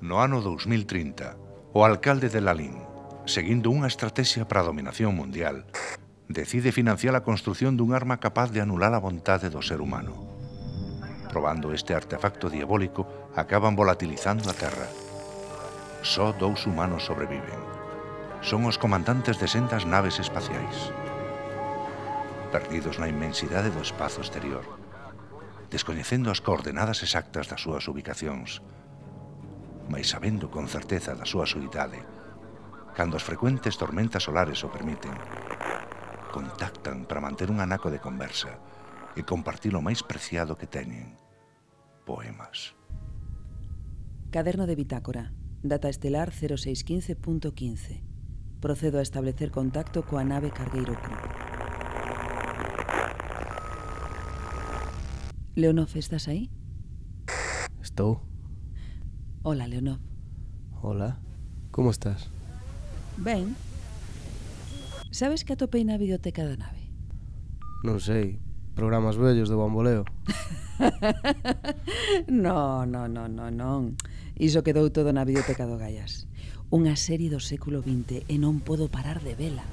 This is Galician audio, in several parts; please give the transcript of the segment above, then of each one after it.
no ano 2030, o alcalde de Lalín, seguindo unha estrategia para a dominación mundial, decide financiar a construción dun arma capaz de anular a vontade do ser humano. Probando este artefacto diabólico, acaban volatilizando a Terra. Só dous humanos sobreviven. Son os comandantes de sendas naves espaciais. Perdidos na inmensidade do espazo exterior, descoñecendo as coordenadas exactas das súas ubicacións, mais sabendo con certeza da súa soidade, cando as frecuentes tormentas solares o permiten, contactan para manter un anaco de conversa e compartir o máis preciado que teñen, poemas. Caderno de bitácora, data estelar 0615.15. Procedo a establecer contacto coa nave Cargueiro Cru. Leonov, estás aí? Estou. Hola, Leonov. Hola, como estás? Ben. Sabes que atopei na biblioteca da nave? Non sei, programas vellos de bamboleo. no, no, no, no, non. Iso quedou todo na biblioteca do Gallas. Unha serie do século XX e non podo parar de vela.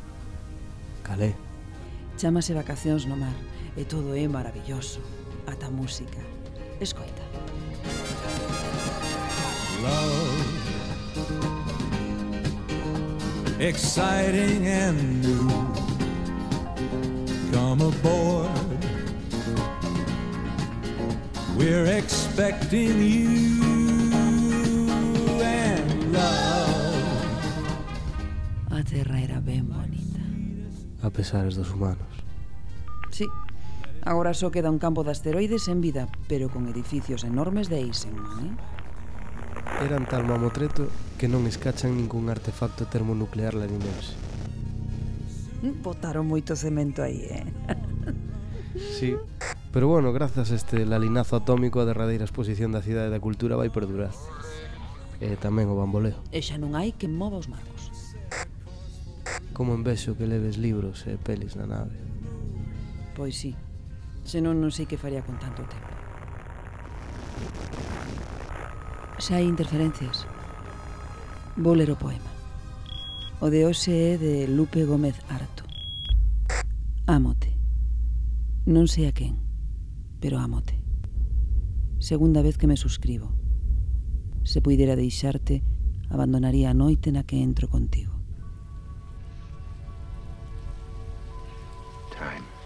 Calé. Chámase Vacacións no mar e todo é maravilloso. Ata música. Escoita. Escoita. exciting and new. Come aboard, we're expecting you and love. A terra era ben bonita. A pesares dos humanos. Sí, agora só queda un campo de asteroides en vida, pero con edificios enormes de Eisenman, eh? Eran tal mamotreto que non escachan ningún artefacto termonuclear laninense. Botaron moito cemento aí, eh? sí, pero bueno, grazas a este lalinazo atómico a derradeira exposición da Cidade da Cultura vai perdurar. E tamén o bamboleo. E xa non hai que mova os marcos. Como envexo que leves libros e pelis na nave. Pois sí, senón non sei que faría con tanto tempo xa hai interferencias. Vou ler o poema. O de hoxe é de Lupe Gómez Arto. Amote. Non sei a quen, pero amote. Segunda vez que me suscribo. Se puidera deixarte, abandonaría a noite na que entro contigo. Time.